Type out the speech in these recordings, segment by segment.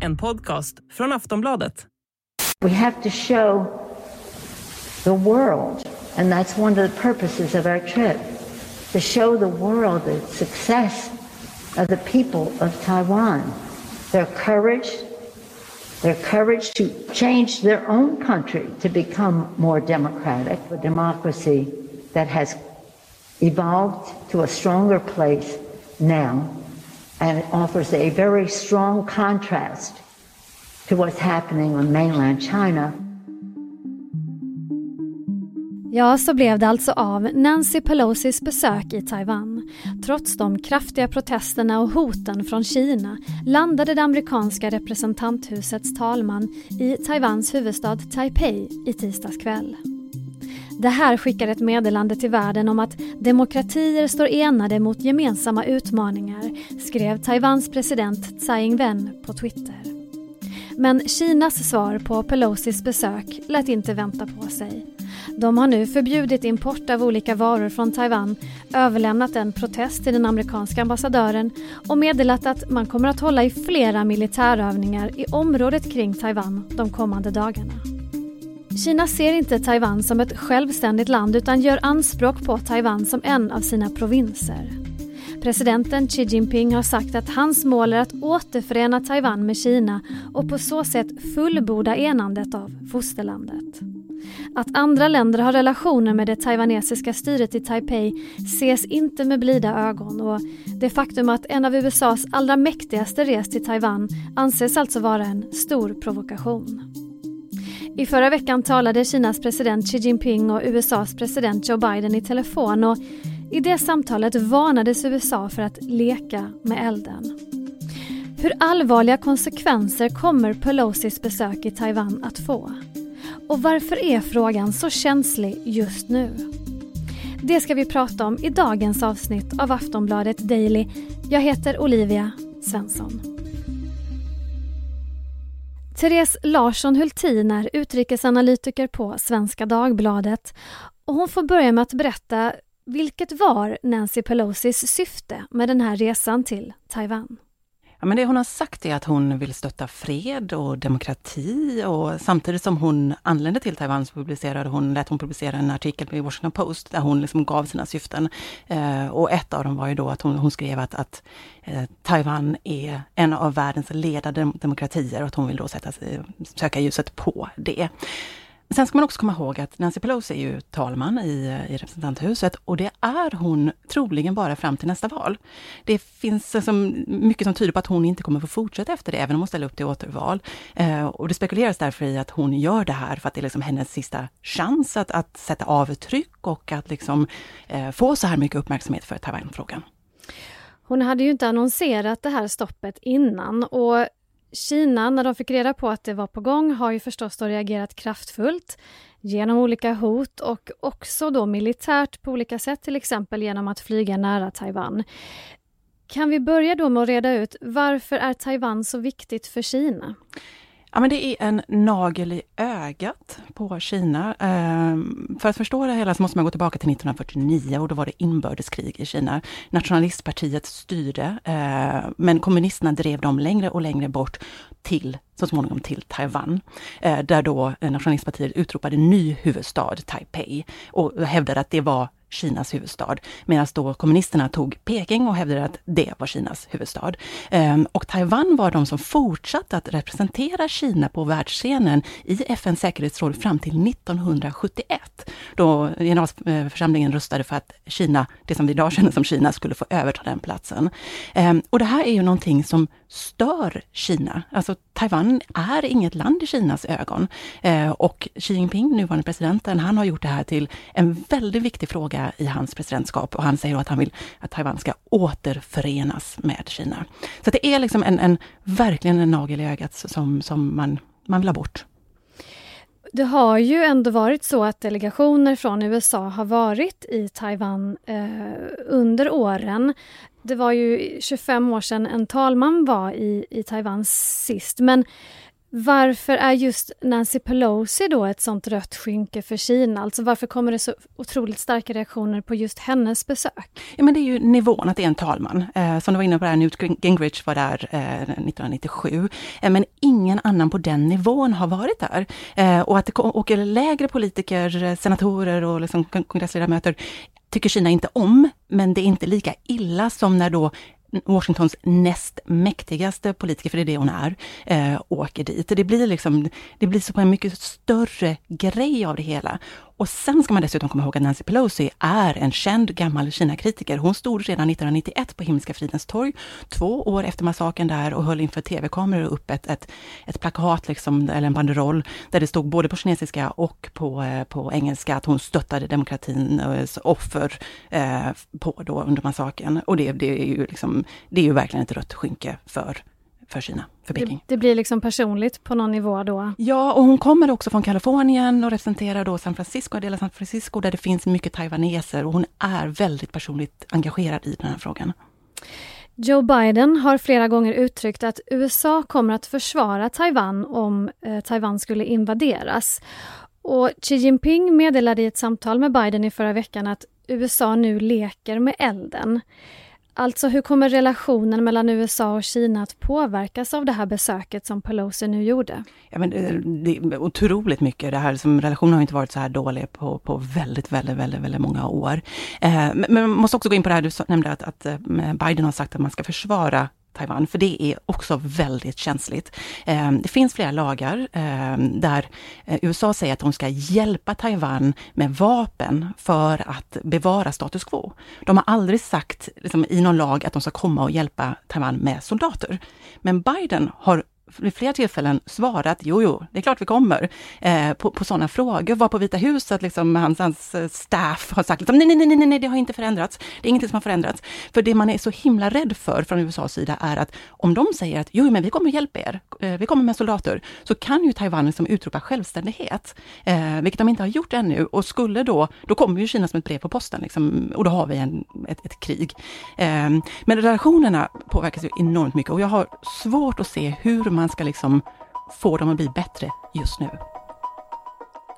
En podcast från Aftonbladet. We have to show the world, and that's one of the purposes of our trip, to show the world the success of the people of Taiwan, their courage, their courage to change their own country to become more democratic, a democracy that has evolved to a stronger place now and it offers a very strong contrast to what's happening on mainland China. Ja, så blev det alltså av Nancy Pelosis besök i Taiwan. Trots de kraftiga protesterna och hoten från Kina landade det amerikanska representanthusets talman i Taiwans huvudstad Taipei i tisdags kväll. Det här skickar ett meddelande till världen om att demokratier står enade mot gemensamma utmaningar, skrev Taiwans president Tsai Ing-wen på Twitter. Men Kinas svar på Pelosis besök lät inte vänta på sig. De har nu förbjudit import av olika varor från Taiwan, överlämnat en protest till den amerikanska ambassadören och meddelat att man kommer att hålla i flera militärövningar i området kring Taiwan de kommande dagarna. Kina ser inte Taiwan som ett självständigt land utan gör anspråk på Taiwan som en av sina provinser. Presidenten Xi Jinping har sagt att hans mål är att återförena Taiwan med Kina och på så sätt fullborda enandet av fosterlandet. Att andra länder har relationer med det taiwanesiska styret i Taipei ses inte med blida ögon och det faktum att en av USAs allra mäktigaste rest till Taiwan anses alltså vara en stor provokation. I förra veckan talade Kinas president Xi Jinping och USAs president Joe Biden i telefon och i det samtalet varnades USA för att leka med elden. Hur allvarliga konsekvenser kommer Pelosis besök i Taiwan att få? Och varför är frågan så känslig just nu? Det ska vi prata om i dagens avsnitt av Aftonbladet Daily. Jag heter Olivia Svensson. Therese Larsson Hultin är utrikesanalytiker på Svenska Dagbladet och hon får börja med att berätta vilket var Nancy Pelosis syfte med den här resan till Taiwan? Ja, men det hon har sagt är att hon vill stötta fred och demokrati och samtidigt som hon anlände till Taiwan så publicerade hon, lät hon publicera en artikel i Washington Post där hon liksom gav sina syften. Eh, och ett av dem var ju då att hon, hon skrev att, att eh, Taiwan är en av världens ledande demokratier och att hon vill då sätta, söka ljuset på det. Sen ska man också komma ihåg att Nancy Pelosi är ju talman i, eh, i representanthuset och det är hon troligen bara fram till nästa val. Det finns alltså mycket som tyder på att hon inte kommer få fortsätta efter det, även om hon ställer upp till återval. Eh, och det spekuleras därför i att hon gör det här för att det är liksom hennes sista chans att, att sätta avtryck och att liksom, eh, få så här mycket uppmärksamhet för Taiwan-frågan. Hon hade ju inte annonserat det här stoppet innan och Kina, när de fick reda på att det var på gång, har ju förstås då reagerat kraftfullt genom olika hot och också då militärt på olika sätt, till exempel genom att flyga nära Taiwan. Kan vi börja då med att reda ut varför är Taiwan så viktigt för Kina? Ja, men det är en nagel i ögat på Kina. Ehm, för att förstå det hela så måste man gå tillbaka till 1949 och då var det inbördeskrig i Kina. Nationalistpartiet styrde, eh, men kommunisterna drev dem längre och längre bort till så småningom till Taiwan, eh, där då eh, nationalistpartiet utropade ny huvudstad, Taipei, och hävdade att det var Kinas huvudstad, medan då kommunisterna tog Peking och hävdade att det var Kinas huvudstad. Ehm, och Taiwan var de som fortsatte att representera Kina på världsscenen i FNs säkerhetsråd fram till 1971, då generalförsamlingen röstade för att Kina, det som vi idag känner som Kina, skulle få överta den platsen. Ehm, och det här är ju någonting som stör Kina. Alltså Taiwan är inget land i Kinas ögon. Eh, och Xi Jinping, nuvarande presidenten, han har gjort det här till en väldigt viktig fråga fråga i hans presidentskap och han säger att han vill att Taiwan ska återförenas med Kina. Så det är liksom en, en verkligen en nagel i ögat som, som man, man vill ha bort. Det har ju ändå varit så att delegationer från USA har varit i Taiwan eh, under åren. Det var ju 25 år sedan en talman var i, i Taiwan sist, men Varför är just Nancy Pelosi då ett sånt rött skynke för Kina? Alltså varför kommer det så otroligt starka reaktioner på just hennes besök? Ja men det är ju nivån, att det är en talman. Eh, som du var inne på, där, Newt Gingrich var där eh, 1997. Eh, men ingen annan på den nivån har varit där. Eh, och att det åker lägre politiker, eh, senatorer och liksom kongressledamöter tycker Kina inte om, men det är inte lika illa som när då Washingtons näst mäktigaste politiker, för det är det hon är, äh, åker dit. Det blir liksom, det blir så en mycket större grej av det hela. Och sen ska man dessutom komma ihåg att Nancy Pelosi är en känd gammal Kina-kritiker. Hon stod redan 1991 på Himmelska fridens torg, två år efter massakern där och höll inför tv-kameror upp ett, ett, ett plakat, liksom, eller en banderoll, där det stod både på kinesiska och på, eh, på engelska att hon stöttade demokratins eh, offer eh, på då under massakern. Och det, det, är ju liksom, det är ju verkligen ett rött skynke för för Kina, för Peking. Det, det, blir liksom personligt på någon nivå då? Ja, och hon kommer också från Kalifornien och representerar då San Francisco, en del av San Francisco där det finns mycket taiwaneser och hon är väldigt personligt engagerad i den här frågan. Joe Biden har flera gånger uttryckt att USA kommer att försvara Taiwan om eh, Taiwan skulle invaderas. Och Xi Jinping meddelade i ett samtal med Biden i förra veckan att USA nu leker med elden. Alltså hur kommer relationen mellan USA och Kina att påverkas av det här besöket som Pelosi nu gjorde? Ja, men eh, det, är otroligt mycket. Det här, som relationen har inte varit så här dålig på, på väldigt, väldigt, väldigt, väldigt många år. Eh, men, man måste också gå in på det här du nämnde att, att eh, Biden har sagt att man ska försvara Taiwan, för det är också väldigt känsligt. Ehm, det finns flera lagar ehm, där eh, USA säger att de ska hjälpa Taiwan med vapen för att bevara status quo. De har aldrig sagt liksom, i någon lag att de ska komma och hjälpa Taiwan med soldater. Men Biden har vid flera tillfällen svarat, jo, jo, det är klart vi kommer, eh, på, på sådana frågor. Var på Vita huset, liksom, hans, hans eh, staff har sagt, liksom, nej, nej, nej, nej, det har inte förändrats. Det är ingenting som har förändrats. För det man är så himla rädd för från USAs sida är att om de säger att, jo, men vi kommer hjälpa er, eh, vi kommer med soldater, så kan ju Taiwan liksom utropa självständighet, eh, vilket de inte har gjort ännu. Och skulle då, då kommer ju Kina som ett brev på posten, liksom, och då har vi en, ett, ett krig. Eh, men relationerna påverkas ju enormt mycket och jag har svårt att se hur man ska liksom få dem att bli bättre just nu.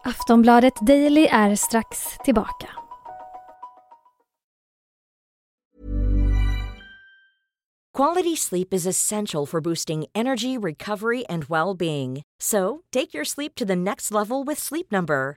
Aftonbladet Daily är strax tillbaka. Quality sleep is essential for boosting energy, recovery and well-being. So, take your sleep to the next level with Sleep Number.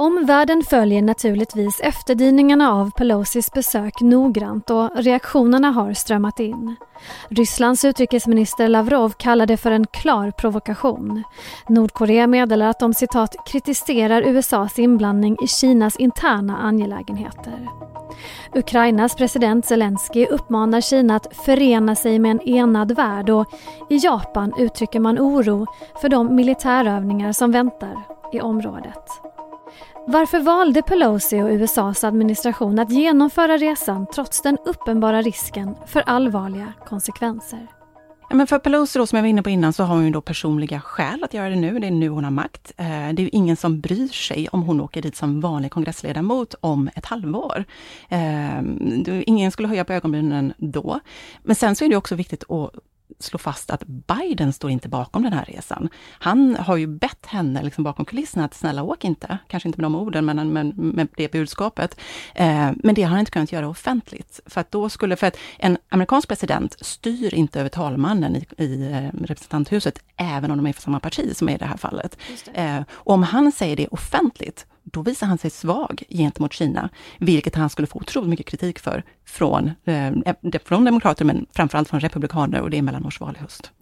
Omvärlden följer naturligtvis efterdyningarna av Pelosis besök noggrant och reaktionerna har strömmat in. Rysslands utrikesminister Lavrov kallar det för en klar provokation. Nordkorea meddelar att de citat kritiserar USAs inblandning i Kinas interna angelägenheter. Ukrainas president Zelensky uppmanar Kina att förena sig med en enad värld och i Japan uttrycker man oro för de militärövningar som väntar i området. Varför valde Pelosi och USAs administration att genomföra resan trots den uppenbara risken för allvarliga konsekvenser? Ja, men för Pelosi då, som jag var inne på innan, så har hon ju då personliga skäl att göra det nu. Det är nu hon har makt. Eh, det är ju ingen som bryr sig om hon åker dit som vanlig kongressledamot om ett halvår. Eh, ingen skulle höja på ögonbrynen då. Men sen så är det också viktigt att slå fast att Biden står inte bakom den här resan. Han har ju bett henne liksom bakom kulisserna att snälla åk inte, kanske inte med de orden, men med, med det budskapet. Eh, men det har han inte kunnat göra offentligt. För att då skulle, för att en amerikansk president styr inte över talmannen i, i eh, representanthuset, även om de är för samma parti, som är i det här fallet. Det. Eh, och om han säger det offentligt, då visar han sig svag gentemot Kina, vilket han skulle få otroligt mycket kritik för från, eh, från demokrater men framförallt från republikaner och det är mellanårsval i höst.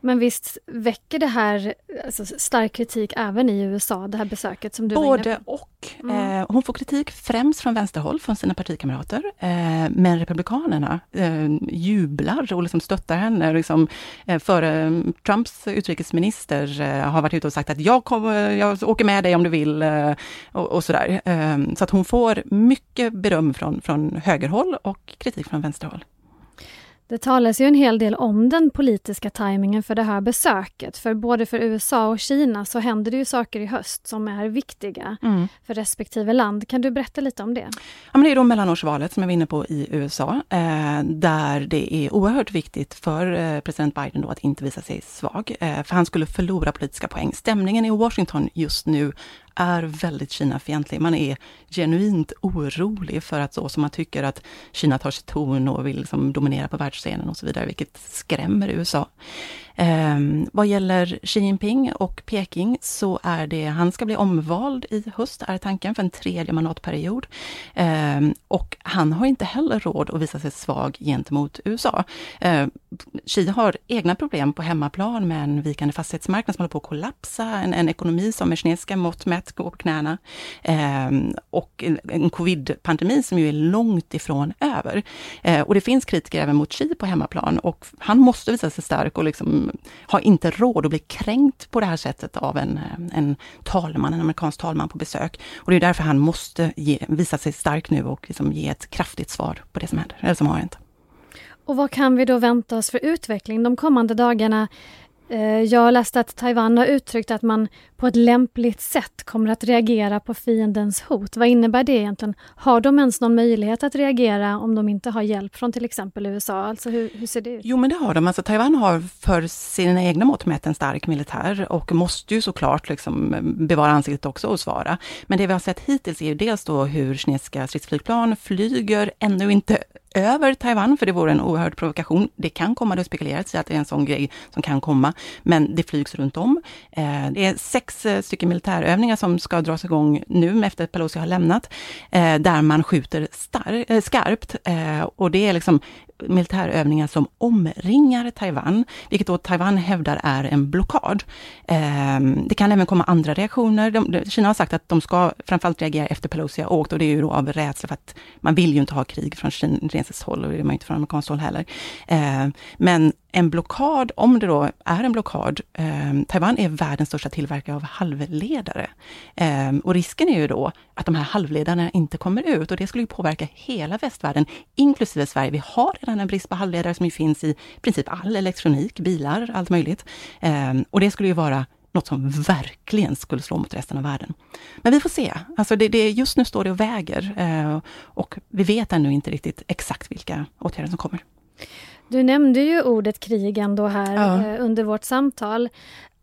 Men visst väcker det här alltså, stark kritik även i USA, det här besöket som du Både var inne på? och. Mm. Eh, hon får kritik främst från vänsterhåll, från sina partikamrater. Eh, men Republikanerna eh, jublar och liksom stöttar henne. Liksom, eh, före Trumps utrikesminister eh, har varit ute och sagt att jag, kommer, jag åker med dig om du vill. Eh, och, och sådär. så att hon får mycket beröm från, från högerhåll och kritik från vänsterhåll. Det talas ju en hel del om den politiska tajmingen för det här besöket. För både för USA och Kina så händer det ju saker i höst som är viktiga mm. för respektive land. Kan du berätta lite om det? Ja, men det är då mellanårsvalet som jag var inne på i USA, eh, där det är oerhört viktigt för eh, president Biden då att inte visa sig svag, eh, för han skulle förlora politiska poäng. Stämningen i Washington just nu är väldigt Kina-fientlig. Man är genuint orolig för att så som man tycker att Kina tar sig ton och vill liksom dominera på världsscenen och så vidare, vilket skrämmer USA. Eh, vad gäller Xi Jinping och Peking så är det, han ska bli omvald i höst, är tanken, för en tredje mandatperiod. Eh, och han har inte heller råd att visa sig svag gentemot USA. Eh, Xi har egna problem på hemmaplan med en vikande fastighetsmarknad som håller på att kollapsa, en, en ekonomi som med kinesiska mått mätt går på knäna eh, och en, en covid-pandemi som ju är långt ifrån över. Eh, och det finns kritiker även mot Xi på hemmaplan och han måste visa sig stark och liksom har inte råd att bli kränkt på det här sättet av en, eh, en talman, en amerikansk talman på besök. Och det är därför han måste ge, visa sig stark nu och liksom ge ett kraftigt svar på det som händer, eller som har hänt. Och vad kan vi då vänta oss för utveckling de kommande dagarna? Eh, jag läste att Taiwan har uttryckt att man på ett lämpligt sätt kommer att reagera på fiendens hot. Vad innebär det egentligen? Har de ens någon möjlighet att reagera om de inte har hjälp från till exempel USA? Alltså hur, hur ser det ut? Jo men det har de. Alltså, Taiwan har för sina egna mått mätt en stark militär och måste ju såklart liksom bevara ansiktet också och svara. Men det vi har sett hittills är ju dels då hur kinesiska stridsflygplan flyger ännu inte över Taiwan, för det vore en oerhörd provokation. Det kan komma, det har spekulerats i att det är en sån grej som kan komma, men det flygs runt om. Eh, det är sex eh, stycken militärövningar som ska dras igång nu efter att Pelosi har lämnat, eh, där man skjuter star- skarpt. Och det är liksom militärövningar som omringar Taiwan, vilket då Taiwan hävdar är en blockad. Ehm, det kan även komma andra reaktioner. De, Kina har sagt att de ska framförallt reagera efter Pelosi har åkt och det är ju då av rädsla för att man vill ju inte ha krig från kinesiskt håll och det är man inte från amerikanskt håll heller. Ehm, men en blockad, om det då är en blockad, eh, Taiwan är världens största tillverkare av halvledare. Eh, och risken är ju då att de här halvledarna inte kommer ut och det skulle ju påverka hela västvärlden, inklusive Sverige. Vi har redan en brist på halvledare som ju finns i princip all elektronik, bilar, allt möjligt. Eh, och det skulle ju vara något som verkligen skulle slå mot resten av världen. Men vi får se. Alltså det, det, just nu står det och väger eh, och vi vet ännu inte riktigt exakt vilka åtgärder som kommer. Du nämnde ju ordet krig ändå här ja. eh, under vårt samtal.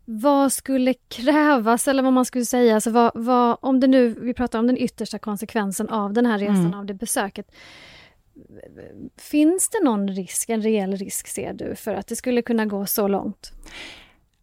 Vad skulle krävas, eller vad man skulle säga, alltså vad, vad, om det nu, vi pratar om den yttersta konsekvensen av den här resan, mm. av det besöket. Finns det någon risk, en reell risk ser du, för att det skulle kunna gå så långt?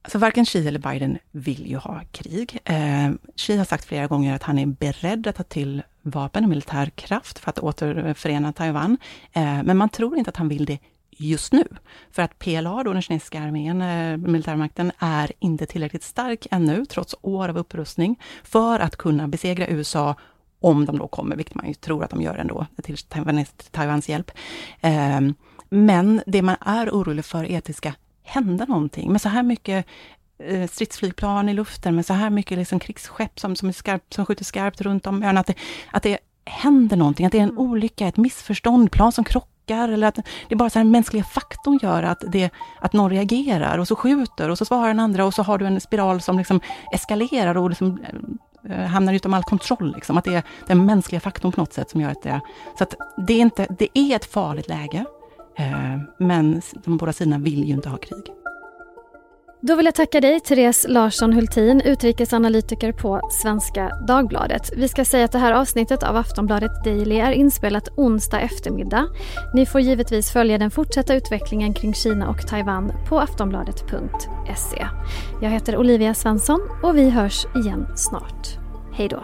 Alltså varken Xi eller Biden vill ju ha krig. Eh, Xi har sagt flera gånger att han är beredd att ta till vapen och militär kraft för att återförena Taiwan. Eh, men man tror inte att han vill det just nu. För att PLA, då den kinesiska armén, eh, militärmakten, är inte tillräckligt stark ännu, trots år av upprustning, för att kunna besegra USA om de då kommer, vilket man ju tror att de gör ändå, till Taiwans hjälp. Ehm, men det man är orolig för är att det ska hända någonting. Med så här mycket eh, stridsflygplan i luften, med så här mycket liksom krigsskepp som, som, skarp, som skjuter skarpt runt om ön, att det, att det händer någonting, att det är en mm. olycka, ett missförstånd, plan som krockar eller att det är bara så här mänskliga faktorn gör att, det, att någon reagerar och så skjuter och så svarar den andra och så har du en spiral som liksom eskalerar och liksom eh, Eh, hamnar utom all kontroll. Liksom. Att det är den mänskliga faktorn på något sätt som gör att det... Så att det är, inte, det är ett farligt läge, eh, men de båda sidorna vill ju inte ha krig. Då vill jag tacka dig, Therese Larsson Hultin, utrikesanalytiker på Svenska Dagbladet. Vi ska säga att det här avsnittet av Aftonbladet Daily är inspelat onsdag eftermiddag. Ni får givetvis följa den fortsatta utvecklingen kring Kina och Taiwan på aftonbladet.se. Jag heter Olivia Svensson och vi hörs igen snart. Hej då!